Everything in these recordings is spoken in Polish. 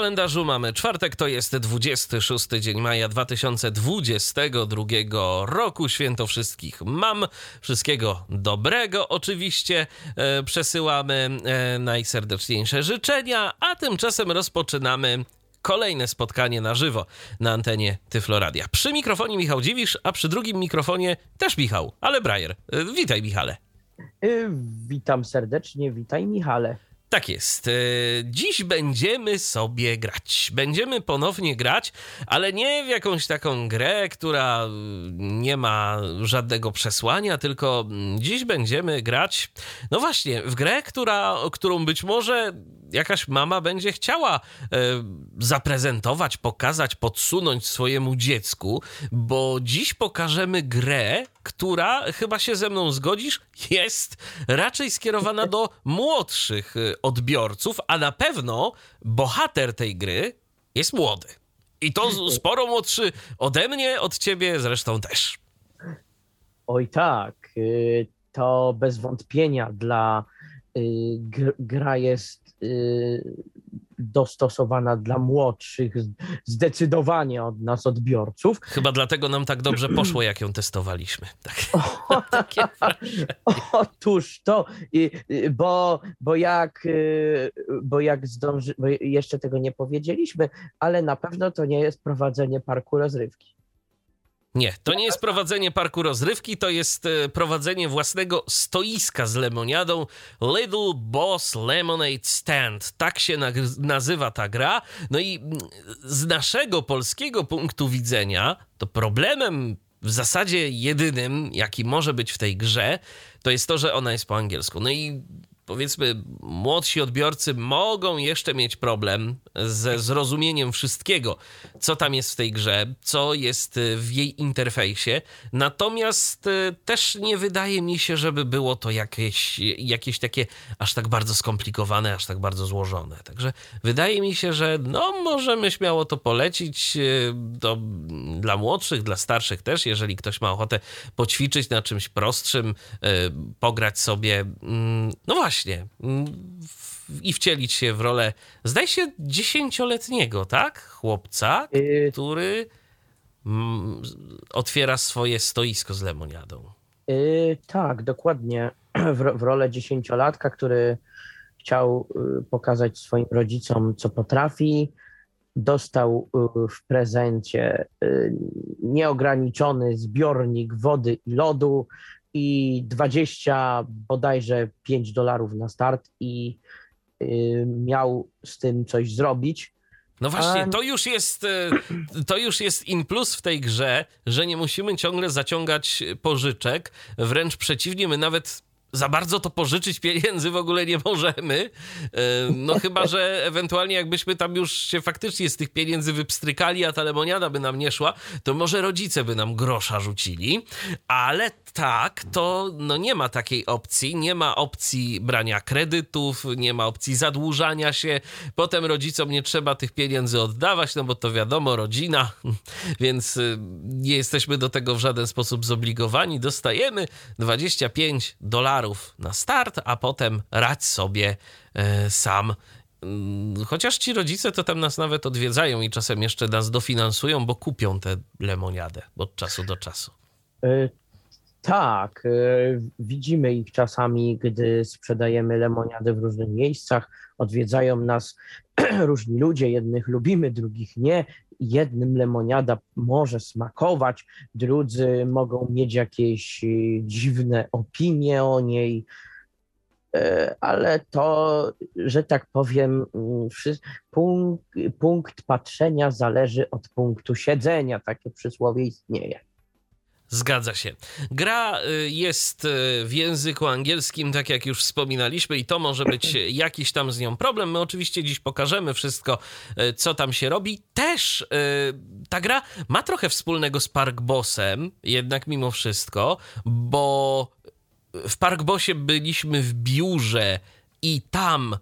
Kalendarzu mamy czwartek, to jest 26 dzień maja 2022 roku. Święto wszystkich mam. Wszystkiego dobrego oczywiście e, przesyłamy e, najserdeczniejsze życzenia, a tymczasem rozpoczynamy kolejne spotkanie na żywo na antenie Tyfloradia. Przy mikrofonie Michał Dziwisz, a przy drugim mikrofonie też Michał, ale Brajer. E, witaj Michale. Y, Witam serdecznie, witaj Michale. Tak jest. E, Dziś będziemy sobie grać. Będziemy ponownie grać, ale nie w jakąś taką grę, która mm, nie ma żadnego przesłania, tylko mm, dziś będziemy grać, no właśnie, w grę, która, którą być może jakaś mama będzie chciała e, zaprezentować, pokazać, podsunąć swojemu dziecku, bo dziś pokażemy grę, która chyba się ze mną zgodzisz, jest raczej skierowana do młodszych e, odbiorców, a na pewno bohater tej gry jest młody. I to sporo młodszy ode mnie, od ciebie zresztą też. Oj tak, y, to bez wątpienia dla y, gr- gra jest dostosowana dla młodszych, zdecydowanie od nas odbiorców. Chyba dlatego nam tak dobrze poszło, jak ją testowaliśmy. Tak. Takie wrażenie. Otóż to, y, y, bo, bo jak, y, bo jak zdąży, bo jeszcze tego nie powiedzieliśmy, ale na pewno to nie jest prowadzenie parku rozrywki. Nie, to nie jest prowadzenie parku rozrywki, to jest e, prowadzenie własnego stoiska z lemoniadą Little Boss Lemonade Stand. Tak się nazywa ta gra. No i mm, z naszego polskiego punktu widzenia, to problemem w zasadzie jedynym, jaki może być w tej grze, to jest to, że ona jest po angielsku. No i powiedzmy, młodsi odbiorcy mogą jeszcze mieć problem ze zrozumieniem wszystkiego, co tam jest w tej grze, co jest y, w jej interfejsie. Natomiast y, też nie wydaje mi się, żeby było to jakieś, jakieś takie aż tak bardzo skomplikowane, aż tak bardzo złożone. Także wydaje mi się, że no, możemy śmiało to polecić y, do, dla młodszych, dla starszych też, jeżeli ktoś ma ochotę poćwiczyć na czymś prostszym, y, pograć sobie. mm, No właśnie. Mm, w- I wcielić się w rolę, zdaje się, dziesięcioletniego, tak? Chłopca, Y, który mm, otwiera swoje stoisko z lemoniadą. Y, tak, dokładnie. W, w rolę dziesięciolatka, który chciał y, pokazać swoim rodzicom, co potrafi, dostał w prezencie nieograniczony zbiornik wody i lodu i 20 bodajże 5 dolarów na start i y, miał z tym coś zrobić. No właśnie, to już jest e, to już jest in plus w tej grze, że nie musimy ciągle zaciągać pożyczek, wręcz przeciwnie, my nawet za bardzo to pożyczyć pieniędzy w ogóle nie możemy. E, No chyba, że ewentualnie jakbyśmy tam już się faktycznie z tych pieniędzy wypstrykali, a ta lemoniada by nam nie szła, to może rodzice by nam grosza rzucili. Ale tak, to no nie ma takiej opcji. Nie ma opcji brania kredytów, nie ma opcji zadłużania się. Potem rodzicom nie trzeba tych pieniędzy oddawać, no bo to wiadomo, rodzina, więc y, nie jesteśmy do tego w żaden sposób zobligowani. Dostajemy 25 dolarów na start, a potem radź sobie e, sam. Mm, Chociaż ci rodzice to tam nas nawet odwiedzają i czasem jeszcze nas dofinansują, bo kupią tę lemoniadę od czasu do czasu. Y, Tak, y, widzimy ich czasami, gdy sprzedajemy lemoniadę w różnych miejscach. Odwiedzają nas różni ludzie, jednych lubimy, drugich nie. Jednym lemoniada może smakować, drudzy mogą mieć jakieś y, dziwne opinie o niej. Y, Ale to, że tak powiem, mm, punkt, punkt patrzenia zależy od punktu siedzenia. Takie przysłowie istnieje. Zgadza się. Gra y, jest y, w języku angielskim, tak jak już wspominaliśmy, i to może być jakiś tam z nią problem. My oczywiście dziś pokażemy wszystko, y, co tam się robi. Też ta gra ma trochę wspólnego z Park Bossem, jednak mimo wszystko, bo w Park Bossie byliśmy w biurze i tam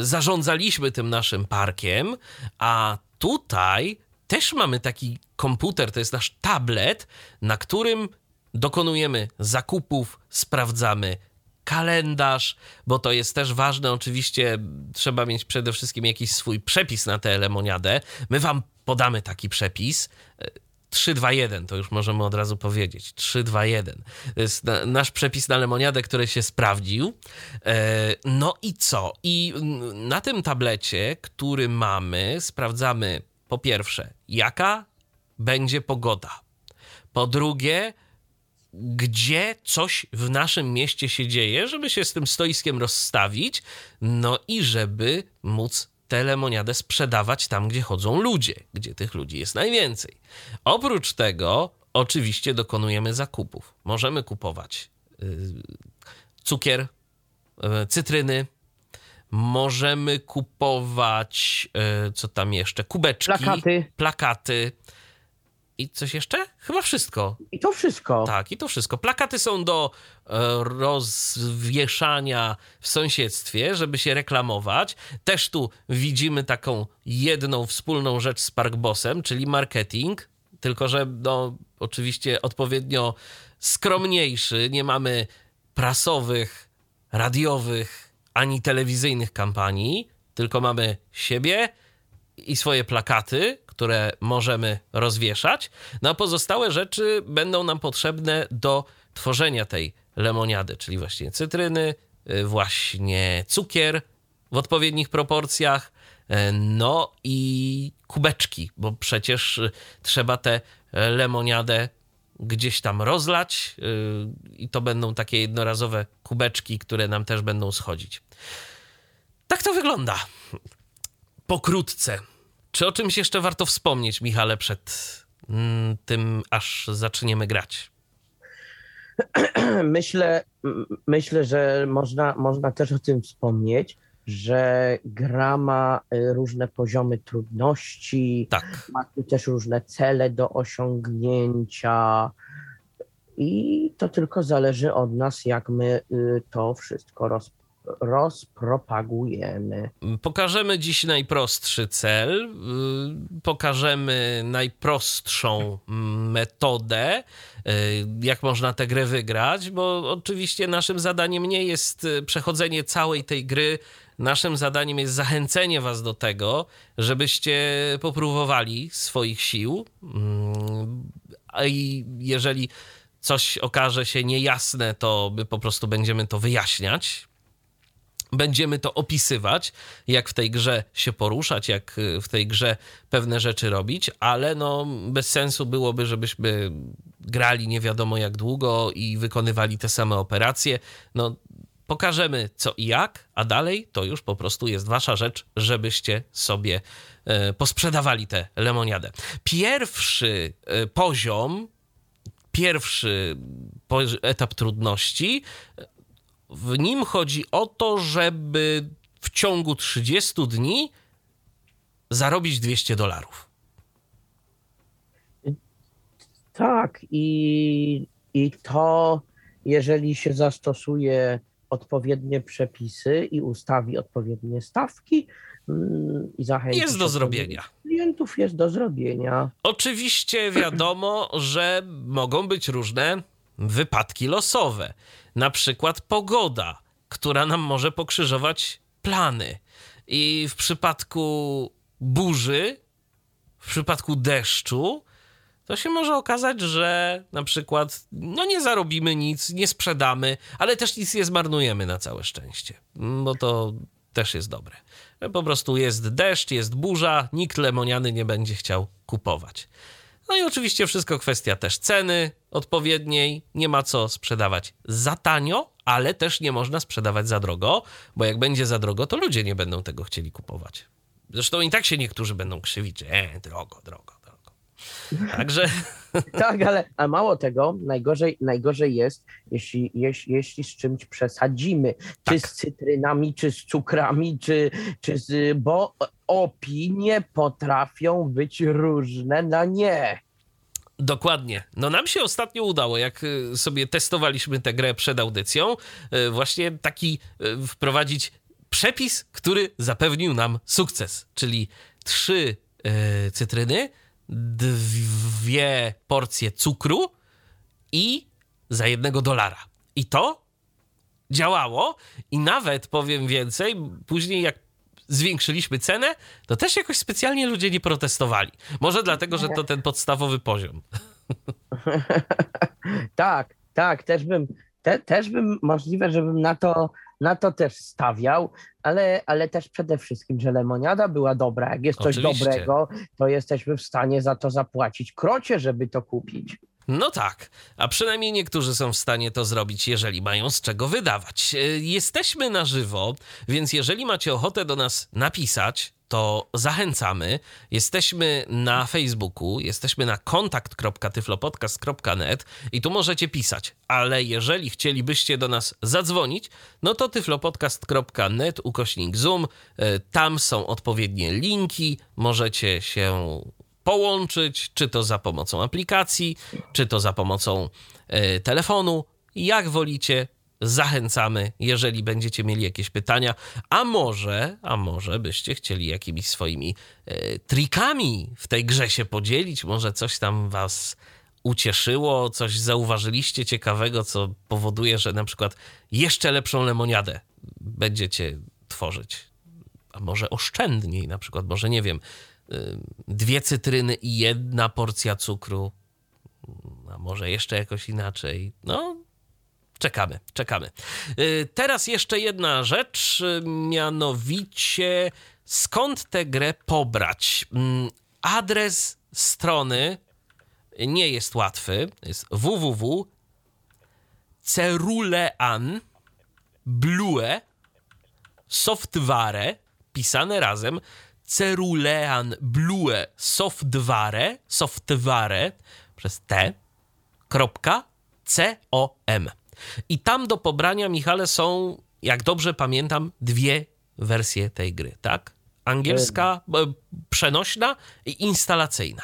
zarządzaliśmy tym naszym parkiem, a tutaj też mamy taki komputer, to jest nasz tablet, na którym dokonujemy zakupów, sprawdzamy kalendarz, bo to jest też ważne. Oczywiście trzeba mieć przede wszystkim jakiś swój przepis na tę lemoniadę. My wam podamy taki przepis. 3, 2, 1, to już możemy od razu powiedzieć. 3, 2, 1. To jest na, nasz przepis na lemoniadę, który się sprawdził. E, no i co? I na tym tablecie, który mamy, sprawdzamy po pierwsze, jaka będzie pogoda. Po drugie, gdzie coś w naszym mieście się dzieje, żeby się z tym stoiskiem rozstawić, no i żeby móc tę lemoniadę sprzedawać tam, gdzie chodzą ludzie, gdzie tych ludzi jest najwięcej. Oprócz tego, oczywiście dokonujemy zakupów. Możemy kupować yy, cukier, yy, cytryny, możemy kupować, yy, co tam jeszcze, kubeczki, Plakaty. plakaty i coś jeszcze? Chyba wszystko. I to wszystko. Tak, i to wszystko. Plakaty są do e, rozwieszania w sąsiedztwie, żeby się reklamować. Też tu widzimy taką jedną wspólną rzecz z Parkbossem, czyli marketing, tylko że no, oczywiście odpowiednio skromniejszy. Nie mamy prasowych, radiowych ani telewizyjnych kampanii, tylko mamy siebie i swoje plakaty, które możemy rozwieszać. No a pozostałe rzeczy będą nam potrzebne do tworzenia tej lemoniady, czyli właśnie cytryny, y, właśnie cukier w odpowiednich proporcjach, y, no i kubeczki, bo przecież y, trzeba tę lemoniadę gdzieś tam rozlać i to będą takie jednorazowe kubeczki, które nam też będą schodzić. Tak to wygląda. Pokrótce. Czy o czymś jeszcze warto wspomnieć, Michale, przed mm, tym, aż zaczniemy grać? Myślę, myślę że można, można też o tym wspomnieć, że gra ma y, różne poziomy trudności, tak. ma też różne cele do osiągnięcia. I to tylko zależy od nas, jak my y, to wszystko roz, rozpropagujemy. Pokażemy dziś najprostszy cel, y, pokażemy najprostszą metodę, y, jak można tę grę wygrać, bo oczywiście naszym zadaniem nie jest y, przechodzenie całej tej gry. Naszym zadaniem jest zachęcenie Was do tego, żebyście popróbowali swoich sił. A jeżeli coś okaże się niejasne, to my po prostu będziemy to wyjaśniać. Będziemy to opisywać, jak w tej grze się poruszać, jak y, w tej grze pewne rzeczy robić, ale no bez sensu byłoby, żebyśmy grali nie wiadomo jak długo i wykonywali te same operacje. No pokażemy co i jak, a dalej to już po prostu jest wasza rzecz, żebyście sobie e, posprzedawali tę lemoniadę. Pierwszy e, poziom, pierwszy etap trudności w nim chodzi o to, żeby w ciągu 30 dni zarobić 200 dolarów. Tak, i, i to, jeżeli się zastosuje odpowiednie przepisy i ustawi odpowiednie stawki mm, i zachęci jest do zrobienia. Klientów jest do zrobienia. Oczywiście wiadomo, że mogą być różne wypadki losowe na przykład pogoda, która nam może pokrzyżować plany. I w przypadku burzy, w przypadku deszczu, to się może okazać, że na przykład no nie zarobimy nic, nie sprzedamy, ale też nic nie zmarnujemy na całe szczęście, bo to też jest dobre. Po prostu jest deszcz, jest burza, nikt lemoniany nie będzie chciał kupować. No i oczywiście wszystko kwestia też ceny odpowiedniej. Nie ma co sprzedawać za tanio, ale też nie można sprzedawać za drogo, bo jak będzie za drogo, to ludzie nie będą tego chcieli kupować. Zresztą i tak się niektórzy będą krzywić, że e, drogo, drogo. Także... tak, ale a mało tego, najgorzej, najgorzej jest, jeśli, jeśli, jeśli z czymś przesadzimy, tak. czy z cytrynami, czy z cukrami, czy, czy z... bo opinie potrafią być różne na nie. Dokładnie. No nam się ostatnio udało, jak y, sobie testowaliśmy tę grę przed audycją, y, właśnie taki y, wprowadzić przepis, który zapewnił nam sukces, czyli trzy cytryny, dwie porcje cukru i za jednego dolara. I to działało i nawet powiem więcej, później jak zwiększyliśmy cenę, to też jakoś specjalnie ludzie nie protestowali. Może dlatego, że to ten podstawowy poziom. tak, tak, też bym, te, też bym możliwe, żebym na to, na to też stawiał, ale, ale też przede wszystkim, że lemoniada była dobra. Jak jest coś Oczywiście. dobrego, to jesteśmy w stanie za to zapłacić krocie, żeby to kupić. No tak, a przynajmniej niektórzy są w stanie to zrobić, jeżeli mają z czego wydawać. E, jesteśmy na żywo, więc jeżeli macie ochotę do nas napisać, to zachęcamy. Jesteśmy na Facebooku, jesteśmy na kontakt.tyflopodcast.net i tu możecie pisać, ale jeżeli chcielibyście do nas zadzwonić, no to tyflopodcast.net ukośnik Zoom, e, tam są odpowiednie linki, możecie się połączyć, czy to za pomocą aplikacji, czy to za pomocą y, telefonu. Jak wolicie, zachęcamy, jeżeli będziecie mieli jakieś pytania, a może, a może byście chcieli jakimiś swoimi y, trikami w tej grze się podzielić, może coś tam was ucieszyło, coś zauważyliście ciekawego, co powoduje, że na przykład jeszcze lepszą lemoniadę będziecie tworzyć. A może oszczędniej, na przykład, może nie wiem, Y, dwie cytryny i jedna porcja cukru. A może jeszcze jakoś inaczej. No, czekamy, czekamy. Y, teraz jeszcze jedna rzecz, y, mianowicie skąd tę grę pobrać? Mm, adres strony nie jest łatwy. Jest www cerulean blue software pisane razem cerulean software, software przez T, C-O-M. I tam do pobrania, Michale, są, jak dobrze pamiętam, dwie wersje tej gry, tak? Angielska, e, przenośna i instalacyjna.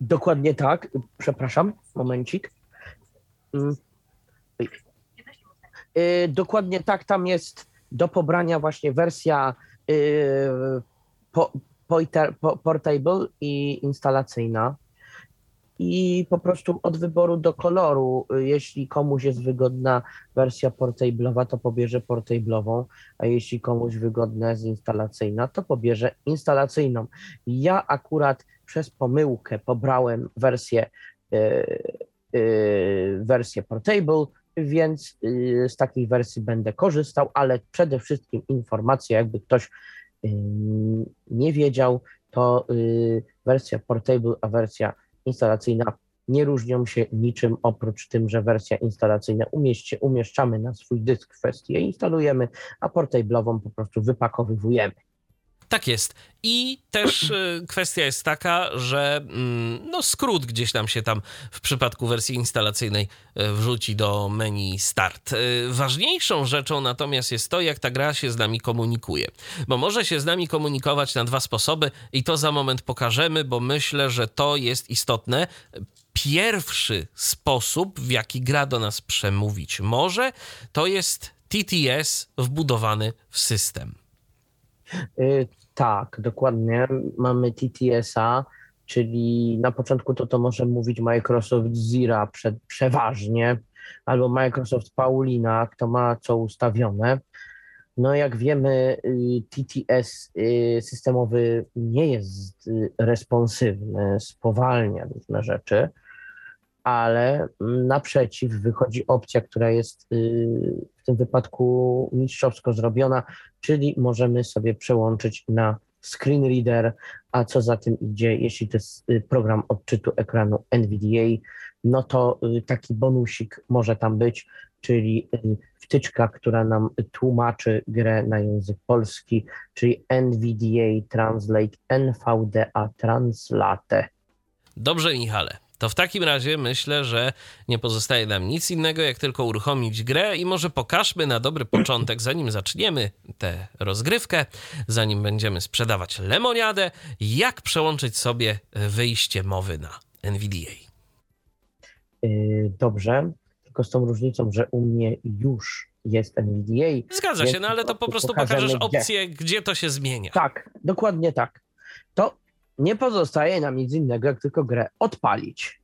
Dokładnie tak. Przepraszam, momencik. Mm. E, dokładnie tak, tam jest do pobrania właśnie wersja Y, po, po, portable i instalacyjna. I po prostu od wyboru do koloru, jeśli komuś jest wygodna wersja portable'owa, to pobierze portable'ową, a jeśli komuś wygodna jest instalacyjna, to pobierze instalacyjną. Ja akurat przez pomyłkę pobrałem wersję, yy, yy, wersję portable, więc y, z takiej wersji będę korzystał, ale przede wszystkim informacja, jakby ktoś nie wiedział, to wersja portable, a wersja instalacyjna nie różnią się niczym oprócz tym, że wersja instalacyjna umieści, umieszczamy na swój dysk kwestię, instalujemy, a portable'ową po prostu wypakowywujemy. Tak jest. I też y, kwestia jest taka, że mm, no, skrót gdzieś tam się tam w przypadku wersji instalacyjnej y, wrzuci do menu Start. Y, ważniejszą rzeczą natomiast jest to, jak ta gra się z nami komunikuje. Bo może się z nami komunikować na dwa sposoby i to za moment pokażemy, bo myślę, że to jest istotne. Pierwszy sposób, w jaki gra do nas przemówić może, to jest TTS wbudowany w system. Y, tak, dokładnie. Mamy TTS-a, czyli na początku to to może mówić Microsoft Zira przed, przeważnie, albo Microsoft Paulina, kto ma co ustawione. No jak wiemy, y, TTS y, systemowy nie jest responsywny, spowalnia różne rzeczy ale naprzeciw wychodzi opcja, która jest y, w tym wypadku mistrzowsko zrobiona, czyli możemy sobie przełączyć na screen reader, a co za tym idzie, jeśli to jest y, program odczytu ekranu NVDA, no to y, taki bonusik może tam być, czyli wtyczka, która nam tłumaczy grę na język polski, czyli NVDA Translate NVDA Translate. Dobrze, Michale to w takim razie myślę, że nie pozostaje nam nic innego, jak tylko uruchomić grę i może pokażmy na dobry początek, zanim zaczniemy tę rozgrywkę, zanim będziemy sprzedawać lemoniadę, jak przełączyć sobie wyjście mowy na NVDA. Yy, dobrze, tylko z tą różnicą, że u mnie już jest NVDA. Zgadza się, no ale to po prostu pokażesz gdzie. opcję, gdzie to się zmienia. Tak, dokładnie tak. To nie pozostaje nam nic innego, jak tylko grę odpalić.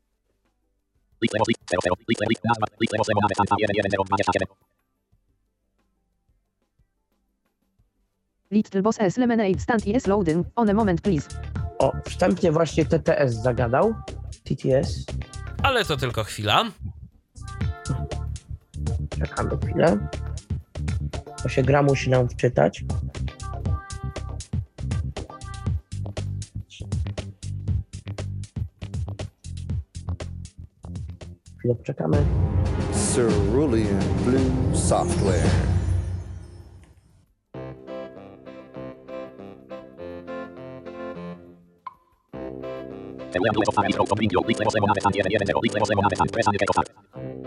Little Boss S Lemonade Stand is loading. On a moment please. O, wstępnie właśnie TTS zagadał. TTS. Ale to tylko chwila. Czekamy chwilę. Bo się gra musi nam wczytać. Chwilę poczekamy. Cerulean Blue Software.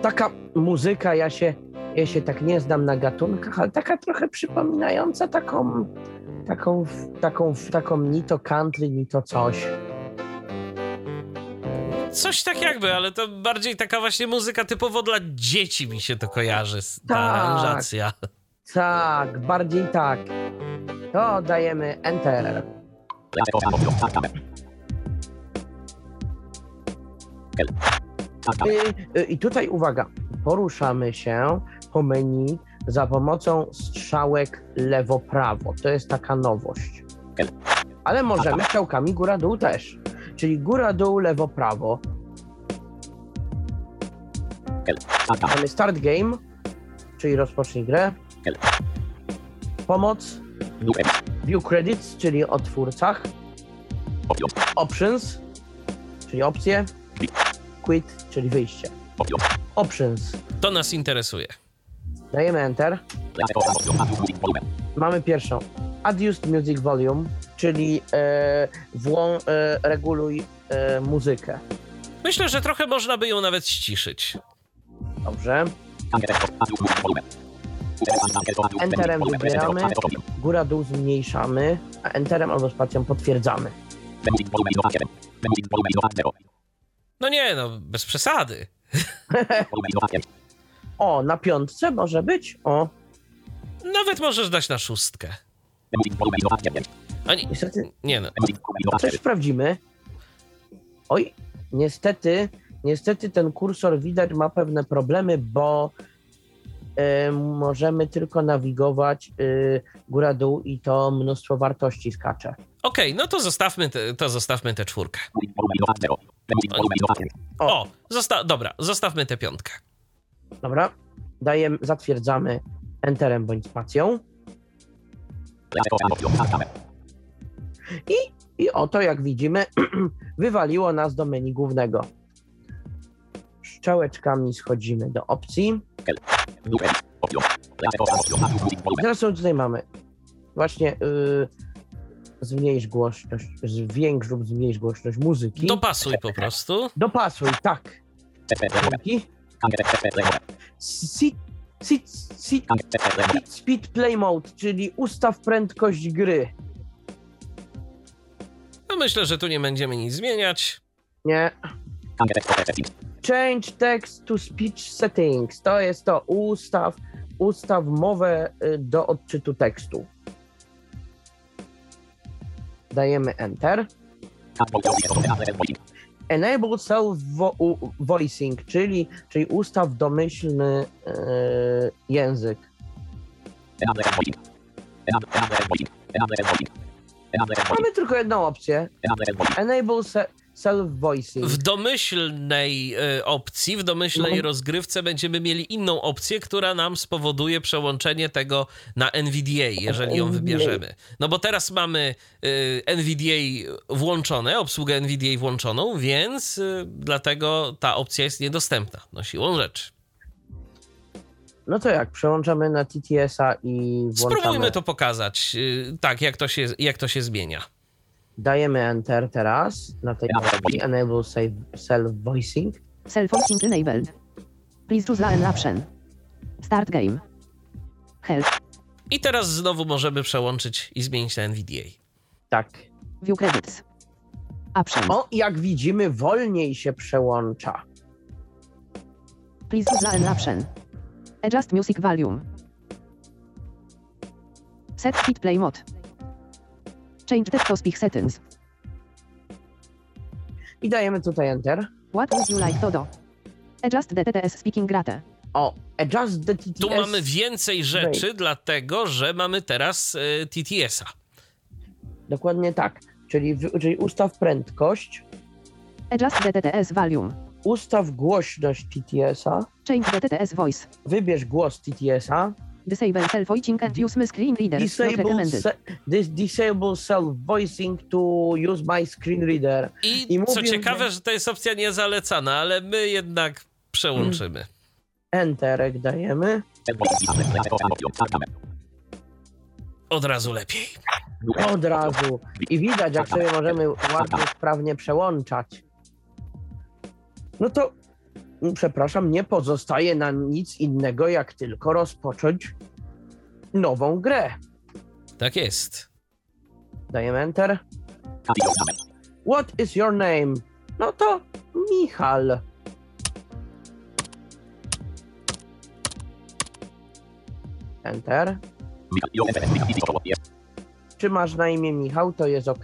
Taka muzyka, ja się, ja się tak nie znam na gatunkach, ale taka trochę przypominająca taką, taką, taką, taką ni to country, ni to coś. Coś tak jakby, ale to bardziej taka właśnie muzyka typowo dla dzieci mi się to kojarzy, ta Tak. aranżacja. Tak, bardziej tak. To dajemy Enter. I, I tutaj uwaga, poruszamy się po menu za pomocą strzałek lewo-prawo. To jest taka nowość. Ale możemy strzałkami góra-dół też. Czyli góra-dół, lewo-prawo. Mamy start game, czyli rozpocznij grę. Pomoc, view credits, czyli o twórcach. Options, czyli opcje. Quit, czyli wyjście. Options. To nas interesuje. Dajemy Enter. Mamy pierwszą. Adjust Music Volume, czyli e, włą, e, reguluj e, muzykę. Myślę, że trochę można by ją nawet ściszyć. Dobrze. Enterem wybieramy, góra dół zmniejszamy, a Enterem albo spacją potwierdzamy. No nie, no, bez przesady. O, na piątce może być? O, Nawet możesz dać na szóstkę. A nie, niestety nie no. coś sprawdzimy. Oj, niestety, niestety ten kursor widać ma pewne problemy, bo e, możemy tylko nawigować e, góra-dół i to mnóstwo wartości skacze. Okej, no to zostawmy, te, to zostawmy tę czwórkę. O. O, zosta- dobra, zostawmy tę piątkę. Dobra, dajemy, zatwierdzamy Enterem bądź spacją. I oto, jak widzimy, wywaliło nas do menu głównego. Strzałeczkami schodzimy do opcji. I teraz co tutaj mamy? Właśnie yy, zmniejsz głośność, zwiększ lub zmniejsz głośność muzyki. Dopasuj po prostu. Dopasuj, tak. Dzięki. Sit, sit, sit, sit speed play mode, czyli ustaw prędkość gry. No myślę, że tu nie będziemy nic zmieniać. Nie. Change text to speech settings. To jest to. Ustaw, ustaw mowę y, do odczytu tekstu. Dajemy Enter. Enable self-voicing, czyli, czyli ustaw domyślny y, język. Mamy tylko jedną opcję. Enable se- self-voicing. W domyślnej e, opcji, w domyślnej No. rozgrywce będziemy mieli inną opcję, która nam spowoduje przełączenie tego na NVDA, jeżeli ją NVDA. wybierzemy. No bo teraz mamy y, NVDA włączone, obsługę NVDA włączoną, więc y, dlatego ta opcja jest niedostępna, no siłą rzeczy. No to jak? Przełączamy na TTS-a i włączamy. Spróbujmy to pokazać, y, tak, jak to, się, jak to się zmienia. Dajemy Enter teraz na tej opcji Enable save self-voicing. Self-voicing enabled. Please choose an option. Start game. Help. I teraz znowu możemy przełączyć i zmienić na NVDA. Tak. View credits. Option. O, jak widzimy, wolniej się przełącza. Please choose an option. Adjust music volume. Set fit play mode. Change text to speak settings. I dajemy tutaj Enter. What would you like to do? Adjust the TTS speaking rate. O, adjust the TTS. Tu mamy więcej rzeczy, dlatego że mamy teraz e, TTS-a. Dokładnie tak. Czyli, w- czyli ustaw prędkość, Adjust the TTS volume. ustaw głośność TTS-a, Change the TTS voice. wybierz głos TTS-a, Disable self-voicing and use screen reader. Disable, recommended. se- dis- disable self-voicing to use my screen reader. I, I co mówię, ciekawe, że- że to jest opcja niezalecana, ale my jednak przełączymy. Enterek dajemy. Od razu lepiej. Od razu. I widać, jak sobie możemy ładnie, sprawnie przełączać. No to, przepraszam, nie pozostaje nam nic innego, jak tylko rozpocząć nową grę. Tak jest. Dajemy Enter. What is your name? No to Michal. Enter. Czy masz na imię Michał? To jest ok?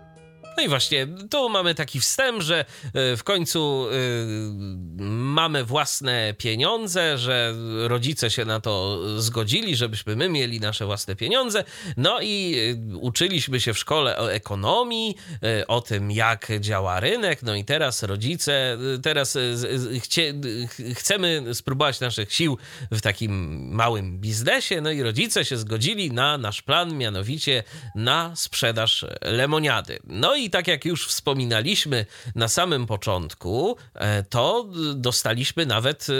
No i właśnie, tu mamy taki wstęp, że y, w końcu y, mamy własne pieniądze, że rodzice się na to zgodzili, żebyśmy my mieli nasze własne pieniądze. No i y, uczyliśmy się w szkole o ekonomii, o tym, jak działa rynek. No i teraz rodzice, teraz chcie, ch- chcemy spróbować naszych sił w takim małym biznesie. No i rodzice się zgodzili na nasz plan, mianowicie na sprzedaż lemoniady. No i tak jak już wspominaliśmy na samym początku, e, to dostaliśmy nawet e,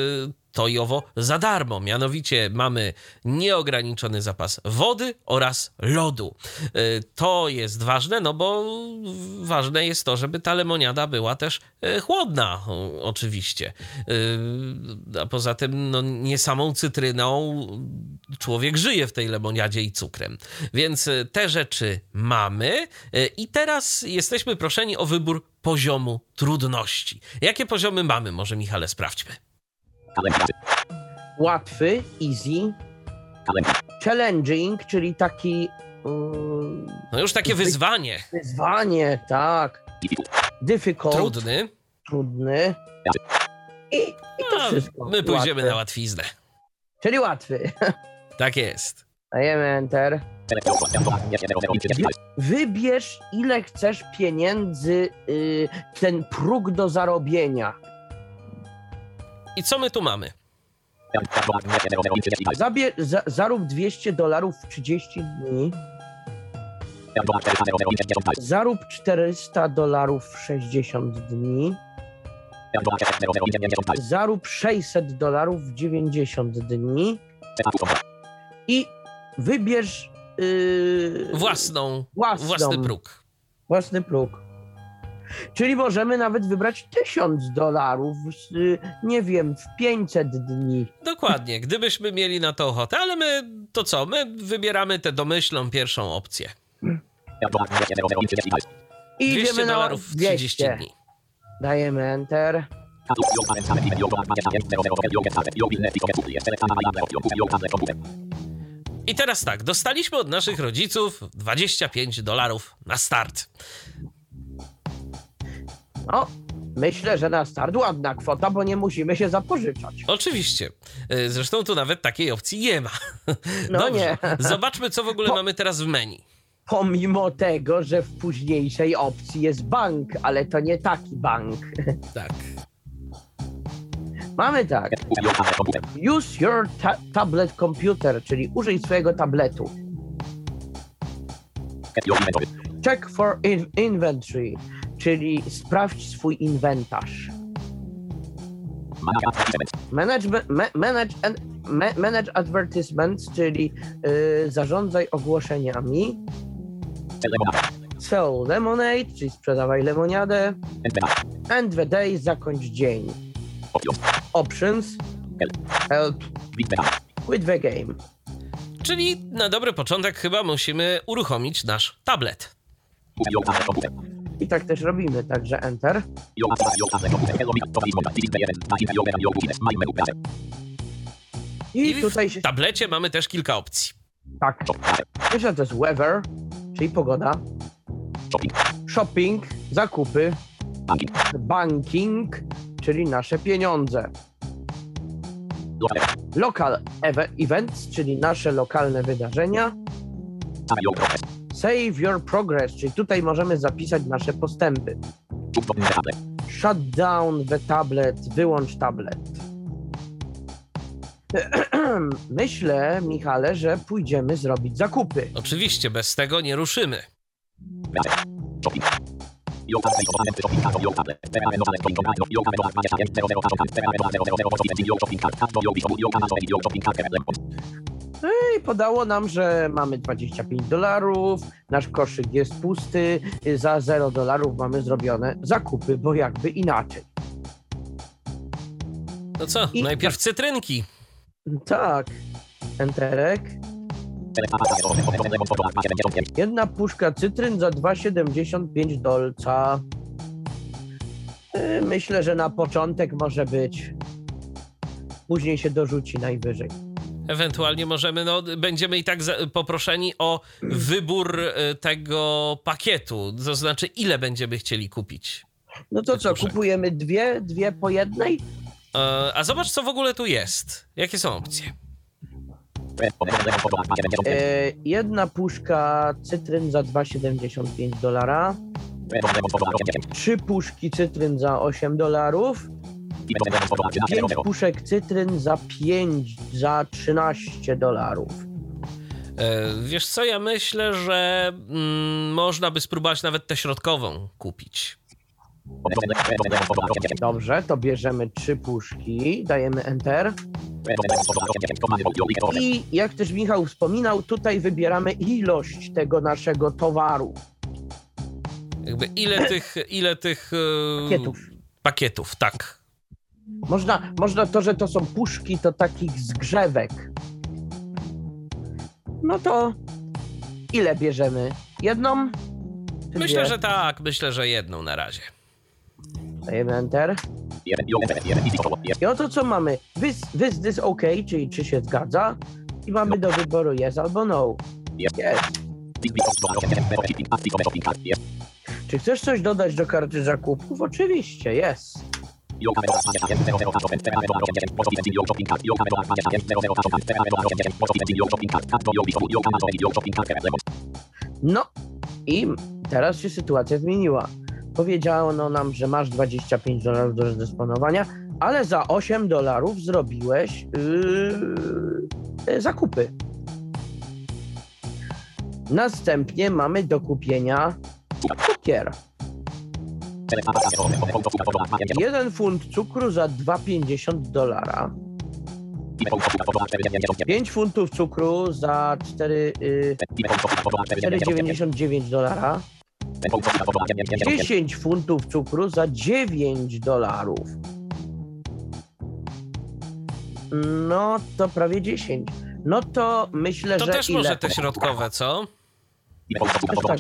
to i owo za darmo. Mianowicie mamy nieograniczony zapas wody oraz lodu. E, To jest ważne, no bo ważne jest to, żeby ta lemoniada była też e, chłodna, oczywiście. E, A poza tym, no nie samą cytryną człowiek żyje w tej lemoniadzie i cukrem. Więc te rzeczy mamy i teraz jesteśmy proszeni o wybór poziomu trudności. Jakie poziomy mamy? Może Michale sprawdźmy. Łatwy, easy. Challenging, czyli taki mm, No już takie wyzwanie. wyzwanie, tak. Difficult, Trudny. trudny. I, i to A, wszystko. my pójdziemy Łatwy. na łatwiznę. Czyli łatwy. Tak jest. Dajemy Enter. Wybierz, ile chcesz pieniędzy, y, ten próg do zarobienia. I co my tu mamy? Zabie, za, zarób 200 dolarów w 30 dni. Zarób 400 dolarów w 60 dni. Zarób 600 dolarów w 90 dni. I wybierz yy, Własną, własną, własny próg. własny próg. Czyli możemy nawet wybrać 1000 dolarów, y, nie wiem, w 500 dni. Dokładnie, gdybyśmy mieli na to ochotę, ale my to co? My wybieramy tę domyślną pierwszą opcję. I 200 idziemy na dolarów w 30 200. dni. Dajemy Enter. I teraz tak, dostaliśmy od naszych rodziców 25 dolarów na start. No, myślę, że na start ładna kwota, bo nie musimy się zapożyczać. Oczywiście. Y, Zresztą tu nawet takiej opcji nie ma. No nie. Zobaczmy, co w ogóle Bo- mamy teraz w menu. Pomimo tego, że w późniejszej opcji jest bank, ale to nie taki bank. Tak. Mamy tak. Use your ta- tablet computer, czyli użyj swojego tabletu. Check for in- inventory, czyli sprawdź swój inwentarz. Manage, and, ma, manage advertisements, czyli y, zarządzaj ogłoszeniami. Sell lemonade, czyli sprzedawaj lemoniadę. End the day, zakończ dzień. Options, help, quit the game. Czyli na dobry początek chyba musimy uruchomić nasz tablet. I tak też robimy, także enter. I tutaj się w tablecie mamy też kilka opcji. tak. Pierwsza to jest weather, czyli pogoda. Shopping, zakupy. Banking, czyli nasze pieniądze. Local ev- events, czyli nasze lokalne wydarzenia. Save your progress, czyli tutaj możemy zapisać nasze postępy. Shut down the tablet, wyłącz tablet. Myślę, Michale, że pójdziemy zrobić zakupy. Oczywiście bez tego nie ruszymy. I podało nam, że mamy 25 dolarów, nasz koszyk jest pusty, za 0 dolarów mamy zrobione zakupy, bo jakby inaczej. No co, I- najpierw cytrynki. Tak, enterek. Jedna puszka cytryn za 2,75 dolca. Y, Myślę, że na początek może być. Później się dorzuci najwyżej. Ewentualnie możemy, no, będziemy i tak za, poproszeni o wybór e, tego pakietu, to znaczy ile będziemy chcieli kupić. No to co, kupujemy dwie, dwie po jednej? E, a zobacz, co w ogóle tu jest. Jakie są opcje? E, jedna puszka cytryn za 2,75 dolara. Trzy puszki cytryn za 8 dolarów. Pięć puszek cytryn za 5, za 13 dolarów. E, wiesz co, ja myślę, że mm, można by spróbować nawet tę środkową kupić. Dobrze, to bierzemy trzy puszki, dajemy enter. I jak też Michał wspominał, tutaj wybieramy ilość tego naszego towaru. Jakby ile tych, ile tych e, Pakietów. pakietów, tak. Można, można to, że to są puszki, to takich zgrzewek. No to ile bierzemy? Jedną? Myślę, że tak, myślę, że jedną na razie. Dajemy enter. I oto co mamy? This, this, this OK, czyli czy się zgadza. I mamy do wyboru yes albo no. Yes. Czy chcesz coś dodać do karty zakupów? Oczywiście, yes. No i teraz się sytuacja zmieniła. Powiedziano nam, że masz 25 dolarów do rozdysponowania, ale za 8 dolarów zrobiłeś yy, zakupy. Następnie mamy do kupienia cukier. Jeden funt cukru za 2,50 dolara. 5 funtów cukru za 4, yy, 4,99 dolara. 10 funtów cukru za 9 dolarów. No to prawie 10. No to myślę, To że też ile? może te środkowe, co? Tak.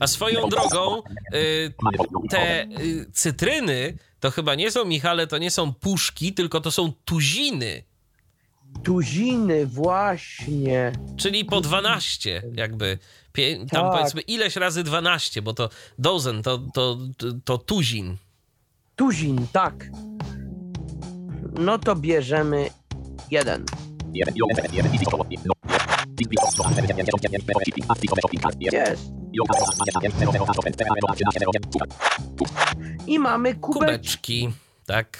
A swoją drogą, y, te y, cytryny to chyba nie są, Michale, to nie są puszki, tylko to są tuziny, Tuziny, właśnie. czyli po 12 jakby. Tam Tak. powiedzmy ileś razy 12, bo to dozen, to, to, to tuzin. Tuzin, tak. No to bierzemy jeden. Jest. I mamy. Kubeczki, tak.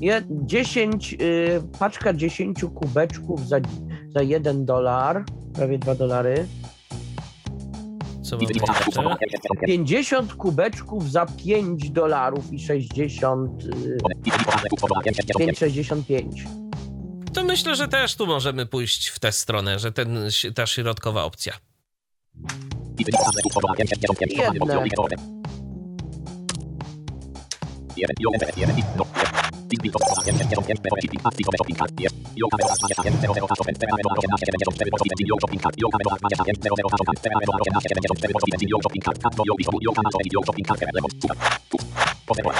Je, 10, y, paczka 10 kubeczków za, za 1 dolar, prawie 2 dolary. Co mamy jeszcze? 50 kubeczków za 5 dolarów i 60... y, 5,65. To myślę, że też tu możemy pójść w tę stronę, że ten, ta środkowa opcja. Jedne.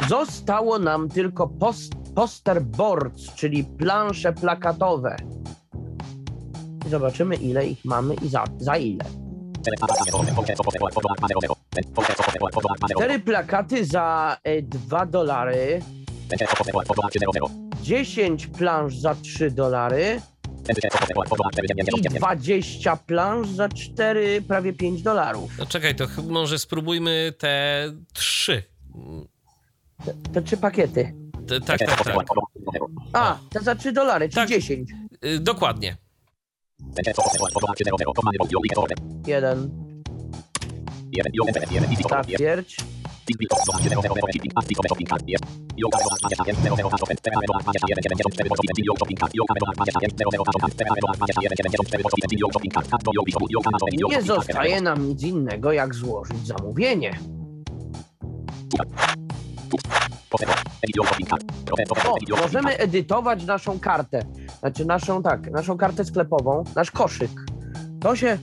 Zostało nam tylko post, poster boards, czyli plansze plakatowe. Zobaczymy, ile ich mamy i za, za ile. Cztery plakaty za 2 dolary, 10 plansz za 3 dolary i 20 plansz za 4, prawie 5 dolarów. No czekaj, to może spróbujmy te trzy. Te, te trzy pakiety. Te, tak, tak, tak. A, te za 3 dolary, czyli Tak. 10. Y, Dokładnie. Jeden. Ta ćwierć. Nie zostaje nam nic innego, jak złożyć zamówienie. O, możemy edytować naszą kartę. Znaczy naszą, tak, naszą kartę sklepową, nasz koszyk. To się,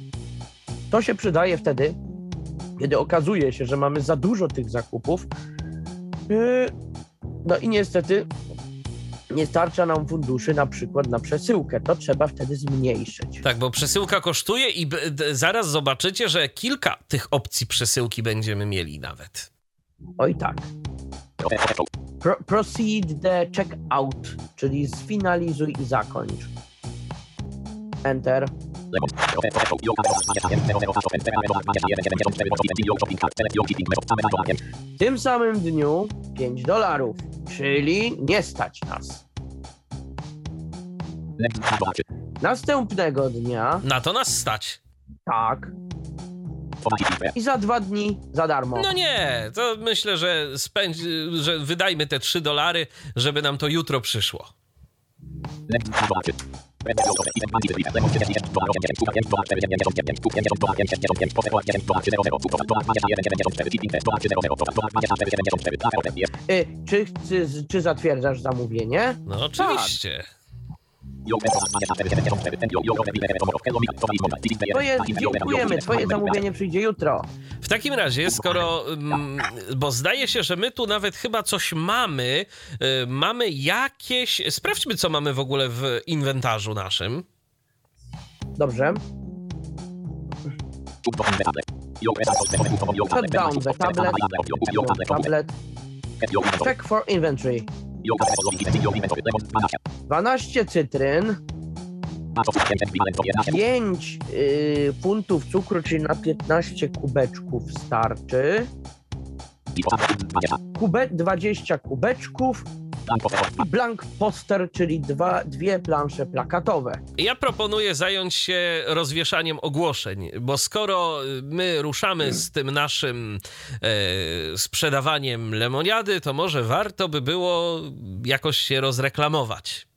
to się przydaje wtedy, kiedy okazuje się, że mamy za dużo tych zakupów. Yy, No i niestety nie starcza nam funduszy na przykład na przesyłkę. To trzeba wtedy zmniejszyć. Tak, bo przesyłka kosztuje i zaraz zobaczycie, że kilka tych opcji przesyłki będziemy mieli nawet. Oj tak. Pro, proceed the checkout, czyli sfinalizuj i zakończ. Enter. W tym samym dniu 5 dolarów, czyli nie stać nas. Następnego dnia, Na to nas stać. tak. I za dwa dni za darmo. No nie, to myślę, że, spędź, że wydajmy te 3 dolary, żeby nam to jutro przyszło. Y, czy, czy, czy zatwierdzasz zamówienie? No oczywiście. Twoje, dziękujemy, twoje zamówienie przyjdzie jutro. W takim razie, skoro. mm, Bo zdaje się, że my tu nawet chyba coś mamy. y, Mamy jakieś. Sprawdźmy, co mamy w ogóle w inwentarzu naszym. Dobrze. Shut down the tablet. Tablet. Check for inventory. 12 cytryn, 5 y, funtów cukru, czyli na 15 kubeczków starczy. Kube, 20 kubeczków blank poster, czyli dwa, dwie plansze plakatowe. Ja proponuję zająć się rozwieszaniem ogłoszeń, bo skoro my ruszamy z tym naszym e, sprzedawaniem lemoniady, to może warto by było jakoś się rozreklamować.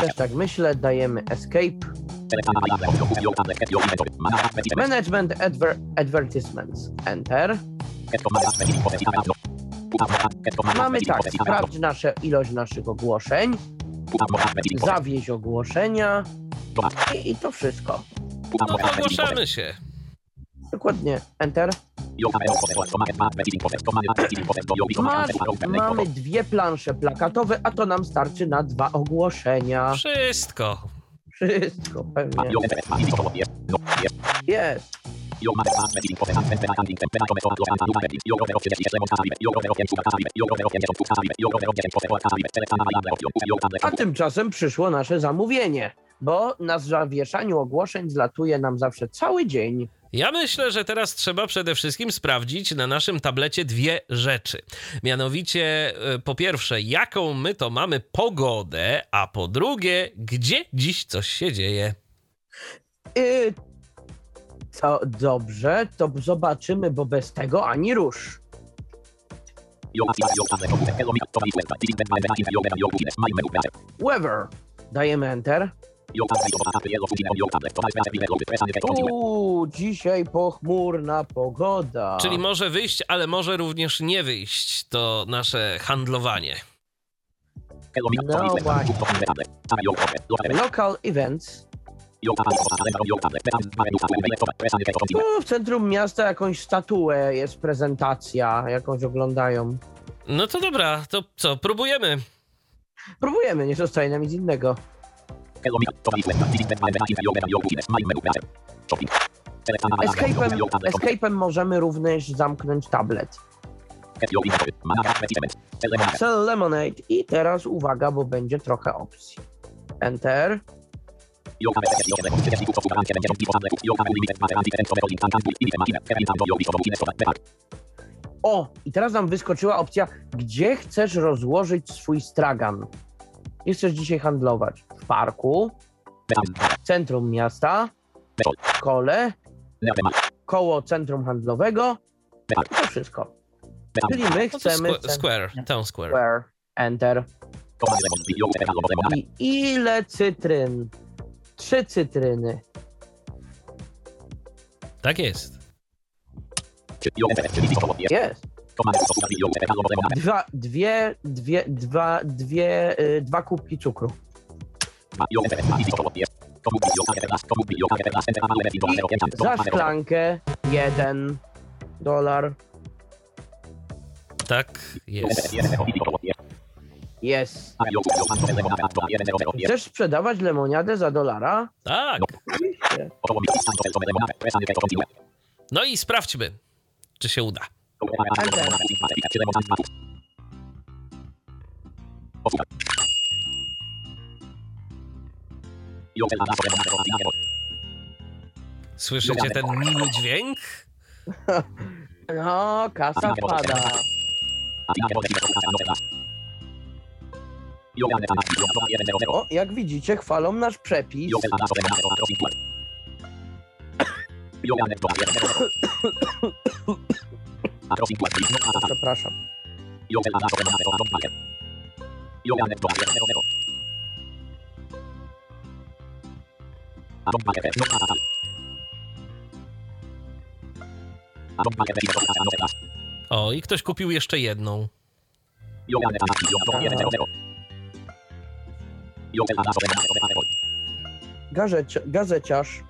Też tak myślę, dajemy escape. Management adver advertisements. Enter. Mamy tak, sprawdź nasze, ilość naszych ogłoszeń, zawieź ogłoszenia i, i to wszystko. No ogłaszamy się. Dokładnie. Enter. Masz, mamy dwie plansze plakatowe, a to nam starczy na dwa ogłoszenia. Wszystko. Wszystko pewnie. Jest. A tymczasem przyszło nasze zamówienie, bo na zawieszaniu ogłoszeń zlatuje nam zawsze cały dzień. Ja myślę, że teraz trzeba przede wszystkim sprawdzić na naszym tablecie dwie rzeczy. Mianowicie, e, po pierwsze, jaką my to mamy pogodę, a po drugie, gdzie dziś coś się dzieje. Y, To dobrze, to zobaczymy, bo bez tego ani rusz. Weather. Dajemy Enter. Uuu, dzisiaj pochmurna pogoda. Czyli może wyjść, ale może również nie wyjść to nasze handlowanie. No właśnie. Local events. W centrum miasta jakąś statuę jest prezentacja, jakąś oglądają. No to dobra, to co, próbujemy. Próbujemy, nie zostaje nam nic innego. Escape'em, escape'em możemy również zamknąć tablet. Sell Lemonade i teraz uwaga, bo będzie trochę opcji. Enter. O, i teraz nam wyskoczyła opcja, gdzie chcesz rozłożyć swój stragan. Nie chcesz dzisiaj handlować w parku, w centrum miasta, w szkole, koło centrum handlowego. To wszystko. Czyli my No chcemy squ- Square, Town Square. Square. Enter. I ile cytryn? Trzy cytryny. Tak jest. Jest. Dwa, dwie, dwie, dwa, dwie, y, dwa kubki cukru. I za szklankę jeden dolar. Tak jest. Jest. Chcesz sprzedawać lemoniadę za dolara? Tak. Oczywiście. No i sprawdźmy, czy się uda. Słyszycie ten miły dźwięk? No, kasa wpada. O, jak widzicie, chwalą nasz przepis. Przepraszam. O, i ktoś kupił jeszcze jedną. Gazeci gazeciarz.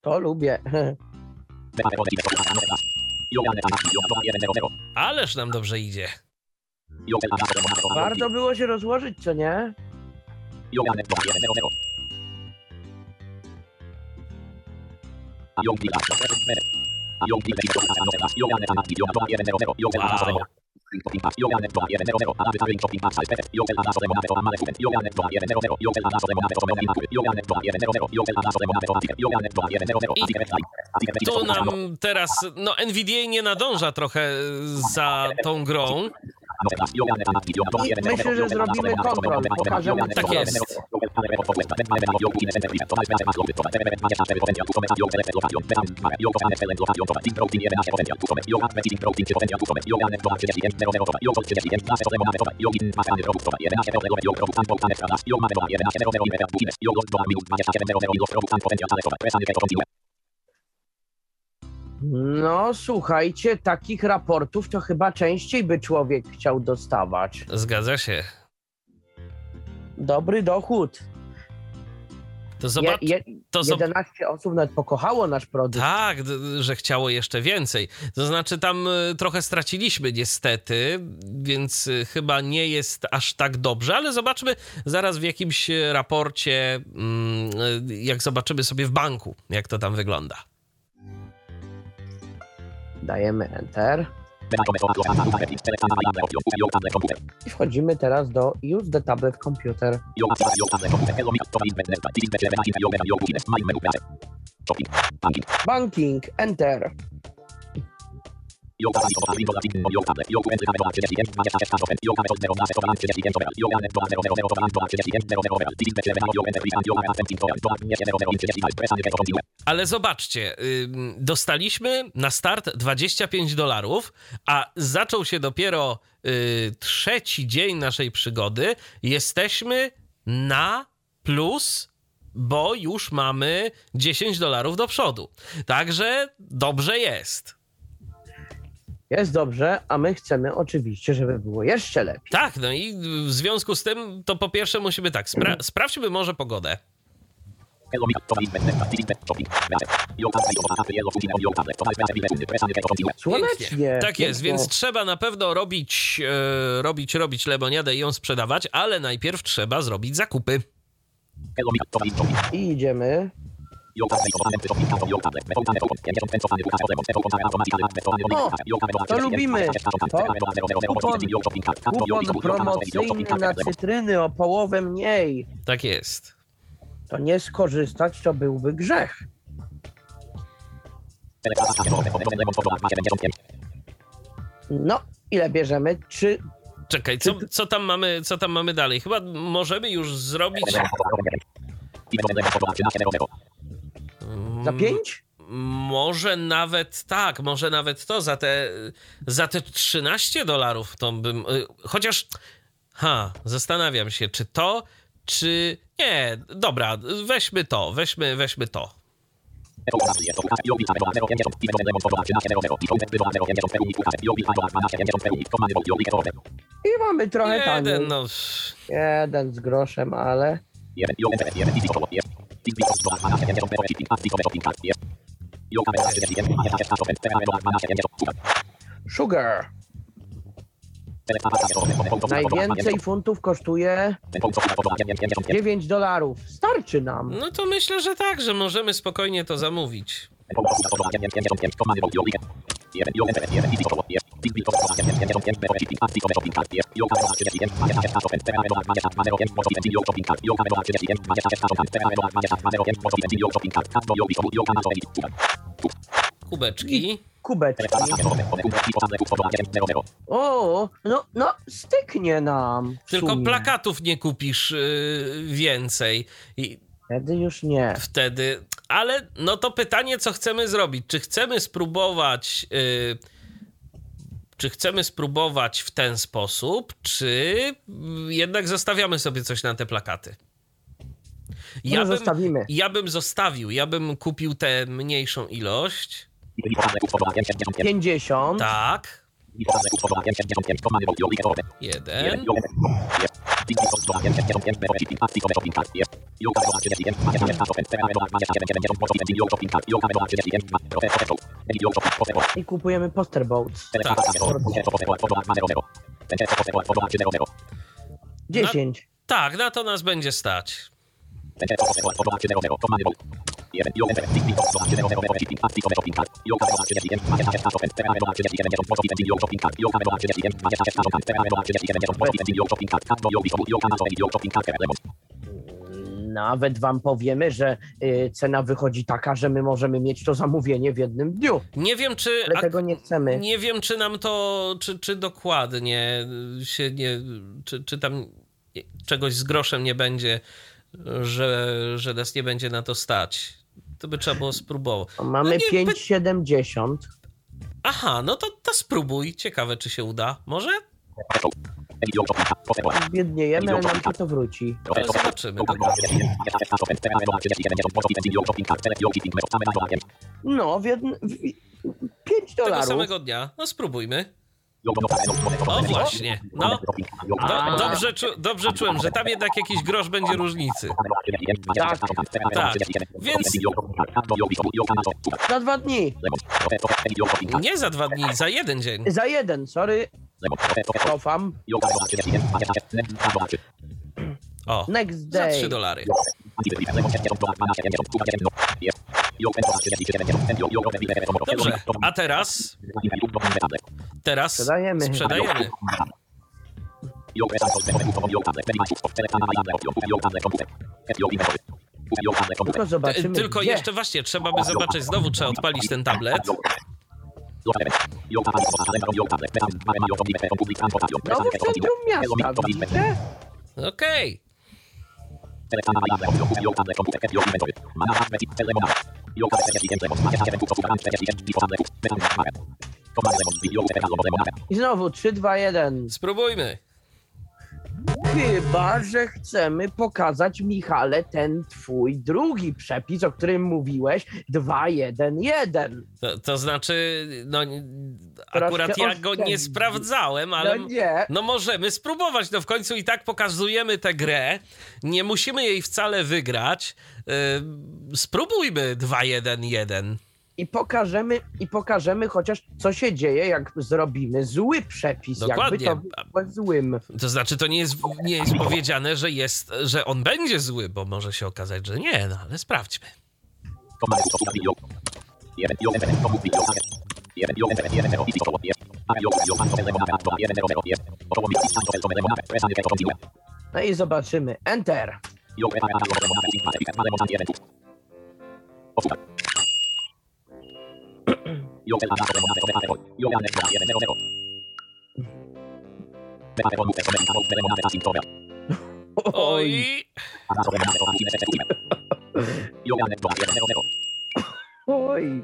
To lubię. Ależ nam dobrze idzie. Warto było się rozłożyć, co nie? Wow. I tu nam teraz, no NVDA nie nadąża trochę za tą grą. I myślę, że zrobimy kontrol. Pokażemy Tak jest. No, słuchajcie, takich raportów to chyba częściej by człowiek chciał dostawać. Zgadza się. Dobry dochód. To Je, zobacz, je, to zob- 11 osób nawet pokochało nasz produkt. Tak, że chciało jeszcze więcej. To znaczy, tam y, trochę straciliśmy, niestety, więc y, chyba nie jest aż tak dobrze, ale zobaczmy zaraz w jakimś raporcie, mm, y, jak zobaczymy sobie w banku, jak to tam wygląda. Dajemy Enter. I wchodzimy teraz do Use the tablet computer. Banking, Enter. Ale zobaczcie, dostaliśmy na start 25 dolarów, a zaczął się dopiero y, trzeci dzień naszej przygody. Jesteśmy na plus, bo już mamy 10 dolarów do przodu. Także dobrze jest. Jest dobrze, a my chcemy oczywiście, żeby było jeszcze lepiej. Tak, no i w związku z tym to po pierwsze musimy tak, spra- sprawdźmy może pogodę. Słonecznie. Tak jest, więc trzeba na pewno robić, e, robić, robić lemoniadę i ją sprzedawać, ale najpierw trzeba zrobić zakupy. I idziemy. O, to lubimy. Kupon, kupon promocyjny na cytryny o połowę mniej. Tak jest. To nie skorzystać to byłby grzech. No, ile bierzemy? Czy Czekaj, co, co, tam mamy, co tam mamy dalej? Chyba możemy już zrobić. Za pięć? Może nawet tak, może nawet to za te, za te 13 dolarów to bym. y, Chociaż. Ha, zastanawiam się, czy to, czy. Nie, dobra, weźmy to, weźmy, weźmy to. I mamy trochę taniej. Jeden, no. Jeden z groszem, ale sugar. Najwięcej funtów kosztuje 9 dolarów. Starczy nam. No to myślę, że tak, że możemy spokojnie to zamówić. Kubeczki. Kubeczki. O, no, no, styknie nam. Tylko plakatów nie kupisz yy, więcej. I Wtedy już nie. wtedy. Ale no to pytanie, co chcemy zrobić? Czy chcemy spróbować. Yy, czy chcemy spróbować w ten sposób, czy jednak zostawiamy sobie coś na te plakaty? Ja No, zostawimy. ja bym zostawił, ja bym kupił tę mniejszą ilość. 50. Tak. Jeden. I kupujemy poster boats. Tak. 10. Tak, na to nas będzie stać. Nawet wam powiemy, że y, cena wychodzi taka, że my możemy mieć to zamówienie w jednym dniu. Nie wiem, czy. Ale tego nie chcemy. Nie wiem, czy nam to, czy, czy dokładnie się nie, czy, czy tam czegoś z groszem nie będzie, że, że nas nie będzie na to stać. To by trzeba było spróbować. Mamy No nie, 5,70. Aha, no to, to spróbuj. Ciekawe, czy się uda. Może? Biedniejemy, ale nam się to wróci. To zobaczymy. No, w jedn... w... 5 Tego dolarów. samego dnia. No spróbujmy. O właśnie. No, do, dobrze, czu, dobrze czułem, że tam jednak jakiś grosz będzie różnicy. Tak. Tak. Więc Za dwa dni. nie za dwa dni, za jeden dzień. Za jeden, sorry. Cofam. O, Next za day. 3 dolary. Dobrze, a teraz, teraz Sprzedajemy. sprzedajemy. Tylko zobaczymy. Tylko gdzie. jeszcze właśnie, trzeba by zobaczyć, znowu trzeba odpalić ten tablet. Znowu w centrum miasta, widzicie? Okej. I znowu 3, 2, 1. Spróbujmy. Chyba, że chcemy pokazać Michale ten twój drugi przepis, o którym mówiłeś, 2, 1, 1. To, to znaczy, no Troszkę akurat ja go nie sprawdzałem, ale No nie. no możemy spróbować. No w końcu i tak pokazujemy tę grę. Nie musimy jej wcale wygrać. Yy, spróbujmy 2-1-1. I pokażemy, I pokażemy chociaż, co się dzieje, jak zrobimy zły przepis. Dokładnie. Jakby to było złym. To znaczy, to nie jest, nie jest powiedziane, że jest, że on będzie zły, bo może się okazać, że nie, no ale sprawdźmy. No i zobaczymy. Enter. Oj, Oj.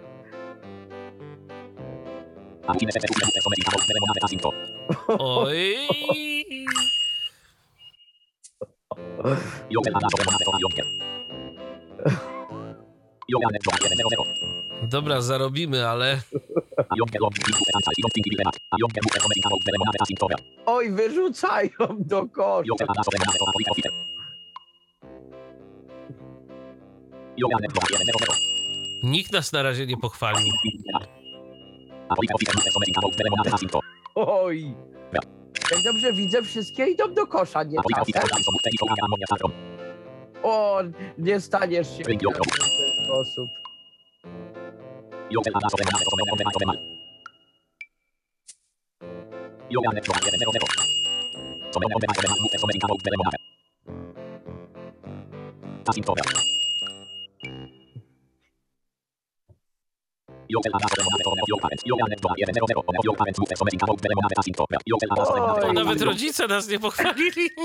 oj. Dobra, zarobimy, ale Oj, wyrzucają do kosza. nikt nas na razie nie pochwalił. Oj. Jak dobrze widzę, wszystkie idą do kosza, nie. O, nie staniesz się w ten sposób. Nawet rodzice nas nie pochwalili.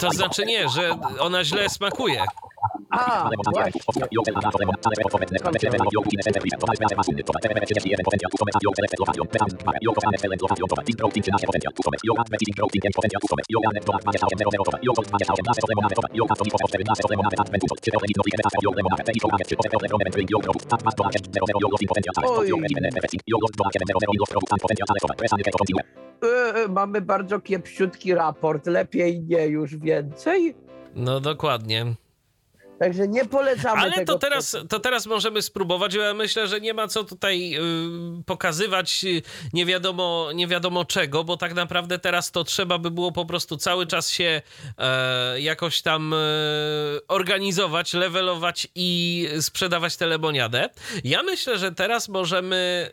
To znaczy nie, że ona źle smakuje. A, właśnie. E, e, mamy bardzo kiepsiutki raport. Lepiej nie już więcej. No dokładnie. Także nie polecamy Ale tego. to teraz, to teraz możemy spróbować. Ja myślę, że nie ma co tutaj y, pokazywać y, nie wiadomo, nie wiadomo czego, bo tak naprawdę teraz to trzeba by było po prostu cały czas się e, jakoś tam e, organizować, levelować i sprzedawać tę lemoniadę. Ja myślę, że teraz możemy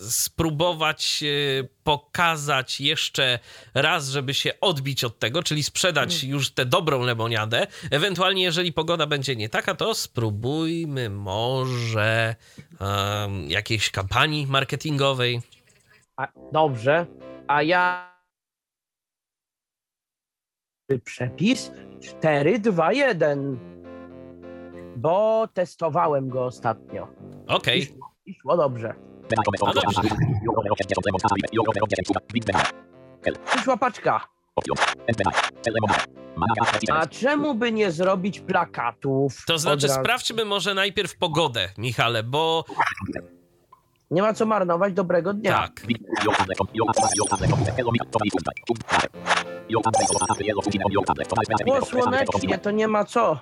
y, spróbować y, pokazać jeszcze raz, żeby się odbić od tego, czyli sprzedać już tę dobrą lemoniadę. Ewentualnie, jeżeli pogoda będzie nie taka, to spróbujmy może em, jakiejś kampanii marketingowej. A, dobrze. A ja. Przepis 4, 2, 1. Bo testowałem go ostatnio. Okej, I szło dobrze. Przyszła paczka. A czemu by nie zrobić plakatów? To znaczy, razu? sprawdźmy może najpierw pogodę, Michale, bo Nie ma co marnować dobrego dnia. tak. Było słonecznie, to nie ma co.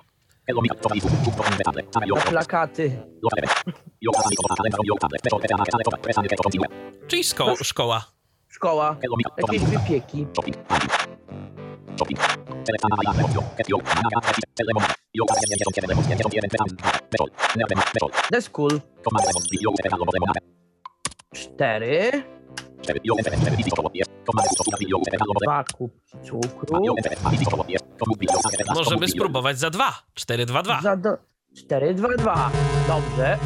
Na plakaty. Czyli szko- szkoła. Szkoła. Jakieś wypieki. Cztery. Dwa kubki cukru. Możemy spróbować za dwa. 4, 2, 2. Za do... 4, 2, 2. Dobrze.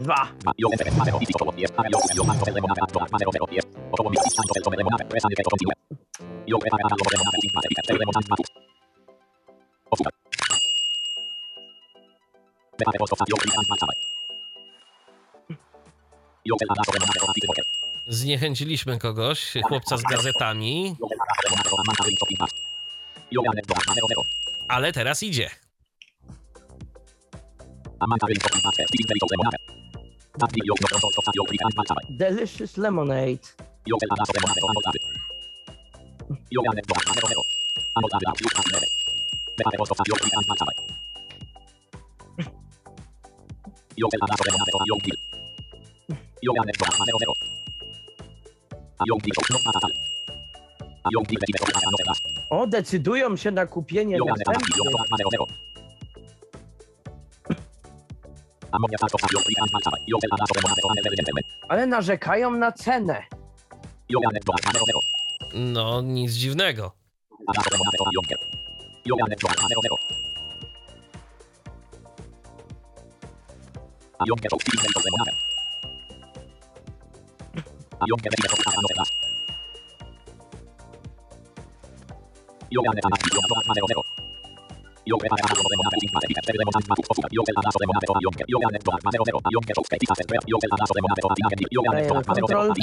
Dwa. Zniechęciliśmy kogoś, chłopca z gazetami, ale teraz idzie. Delicious lemonade. O, decydują się na kupienie następnych. Ale narzekają na cenę. No, nic dziwnego. 4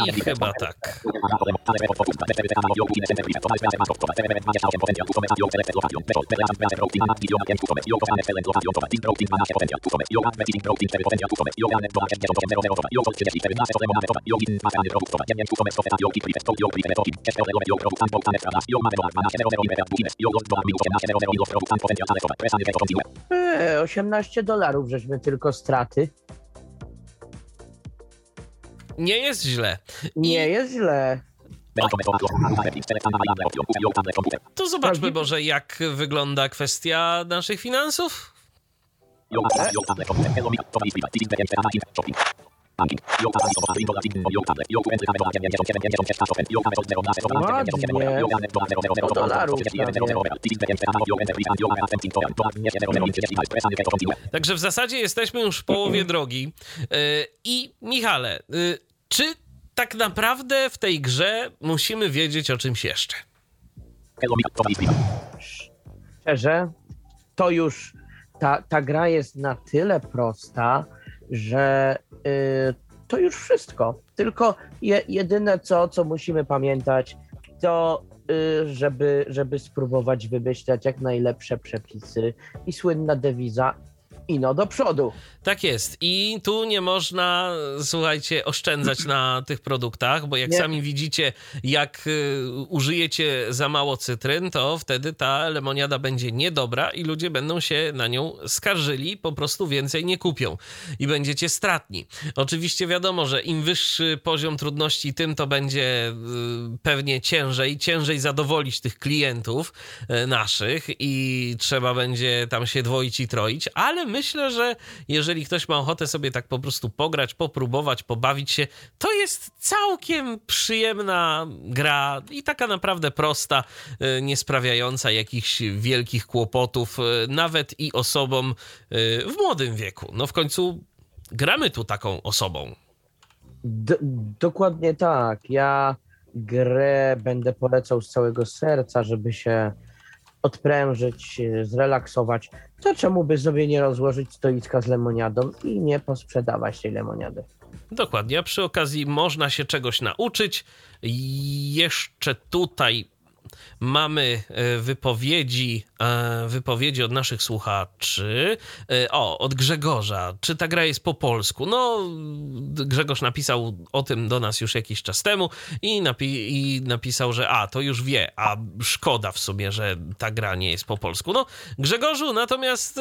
I chyba tak. Eee, 18 dolarów żeśmy tylko straty. Nie jest źle. Nie jest źle. To zobaczmy może, jak wygląda kwestia naszych finansów. Także w zasadzie jesteśmy już w połowie drogi. Yy, I Michale, yy, czy tak naprawdę w tej grze musimy wiedzieć o czymś jeszcze? Szczerze, to już ta, ta gra jest na tyle prosta, że y, to już wszystko. Tylko je, jedyne co, co musimy pamiętać, to y, żeby, żeby spróbować wymyślać jak najlepsze przepisy i słynna dewiza ino do przodu. Tak jest. I tu nie można, słuchajcie, oszczędzać na tych produktach, bo jak Nie. sami widzicie, jak y, użyjecie za mało cytryn, to wtedy ta lemoniada będzie niedobra i ludzie będą się na nią skarżyli, po prostu więcej nie kupią i będziecie stratni. Oczywiście wiadomo, że im wyższy poziom trudności, tym to będzie y, pewnie ciężej, ciężej zadowolić tych klientów y, naszych i trzeba będzie tam się dwoić i troić, ale myślę, że jeżeli ktoś ma ochotę sobie tak po prostu pograć, popróbować, pobawić się, to jest całkiem przyjemna gra i taka naprawdę prosta, y, nie sprawiająca jakichś wielkich kłopotów, y, nawet i osobom y, w młodym wieku. No w końcu gramy tu taką osobą. D- dokładnie tak. Ja grę będę polecał z całego serca, żeby się odprężyć, e, zrelaksować. To czemu by sobie nie rozłożyć stoiska z lemoniadą i nie posprzedawać tej lemoniady? Dokładnie, a przy okazji można się czegoś nauczyć. Jeszcze tutaj mamy e, wypowiedzi, e, wypowiedzi od naszych słuchaczy. E, O, od Grzegorza. Czy ta gra jest po polsku? No, Grzegorz napisał o tym do nas już jakiś czas temu i, napi- i napisał, że a, to już wie, a szkoda w sumie, że ta gra nie jest po polsku. No, Grzegorzu, natomiast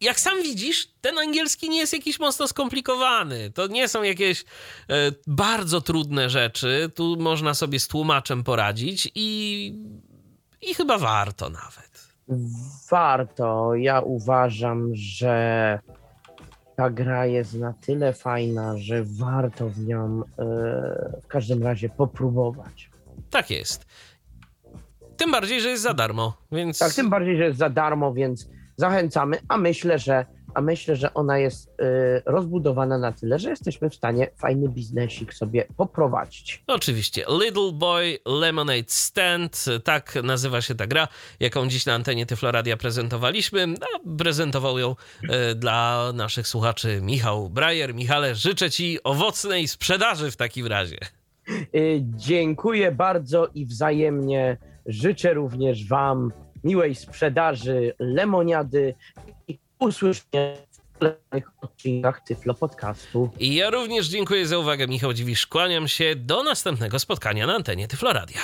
jak sam widzisz, ten angielski nie jest jakiś mocno skomplikowany. To nie są jakieś e, bardzo trudne rzeczy. Tu można sobie z tłumaczem poradzić i, i chyba warto nawet. Warto. Ja uważam, że ta gra jest na tyle fajna, że warto w nią e, w każdym razie popróbować. Tak jest. Tym bardziej, że jest za darmo, więc... Tak, tym bardziej, że jest za darmo, więc zachęcamy, a myślę, że, a myślę, że ona jest y, rozbudowana na tyle, że jesteśmy w stanie fajny biznesik sobie poprowadzić. Oczywiście. Little Boy Lemonade Stand, tak nazywa się ta gra, jaką dziś na antenie Tyfloradia prezentowaliśmy. A prezentował ją e, dla naszych słuchaczy Michał Brajer. Michale, życzę Ci owocnej sprzedaży w takim razie. Y, dziękuję bardzo i wzajemnie życzę również Wam miłej sprzedaży lemoniady i usłyszenia w kolejnych odcinkach Tyflo Podcastu. I ja również dziękuję za uwagę, Michał Dziwisz. Kłaniam się do następnego spotkania na antenie Tyfloradia.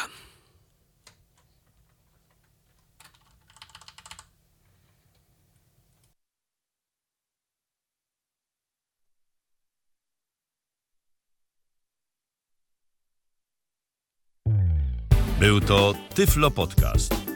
Był to Tyflo Podcast.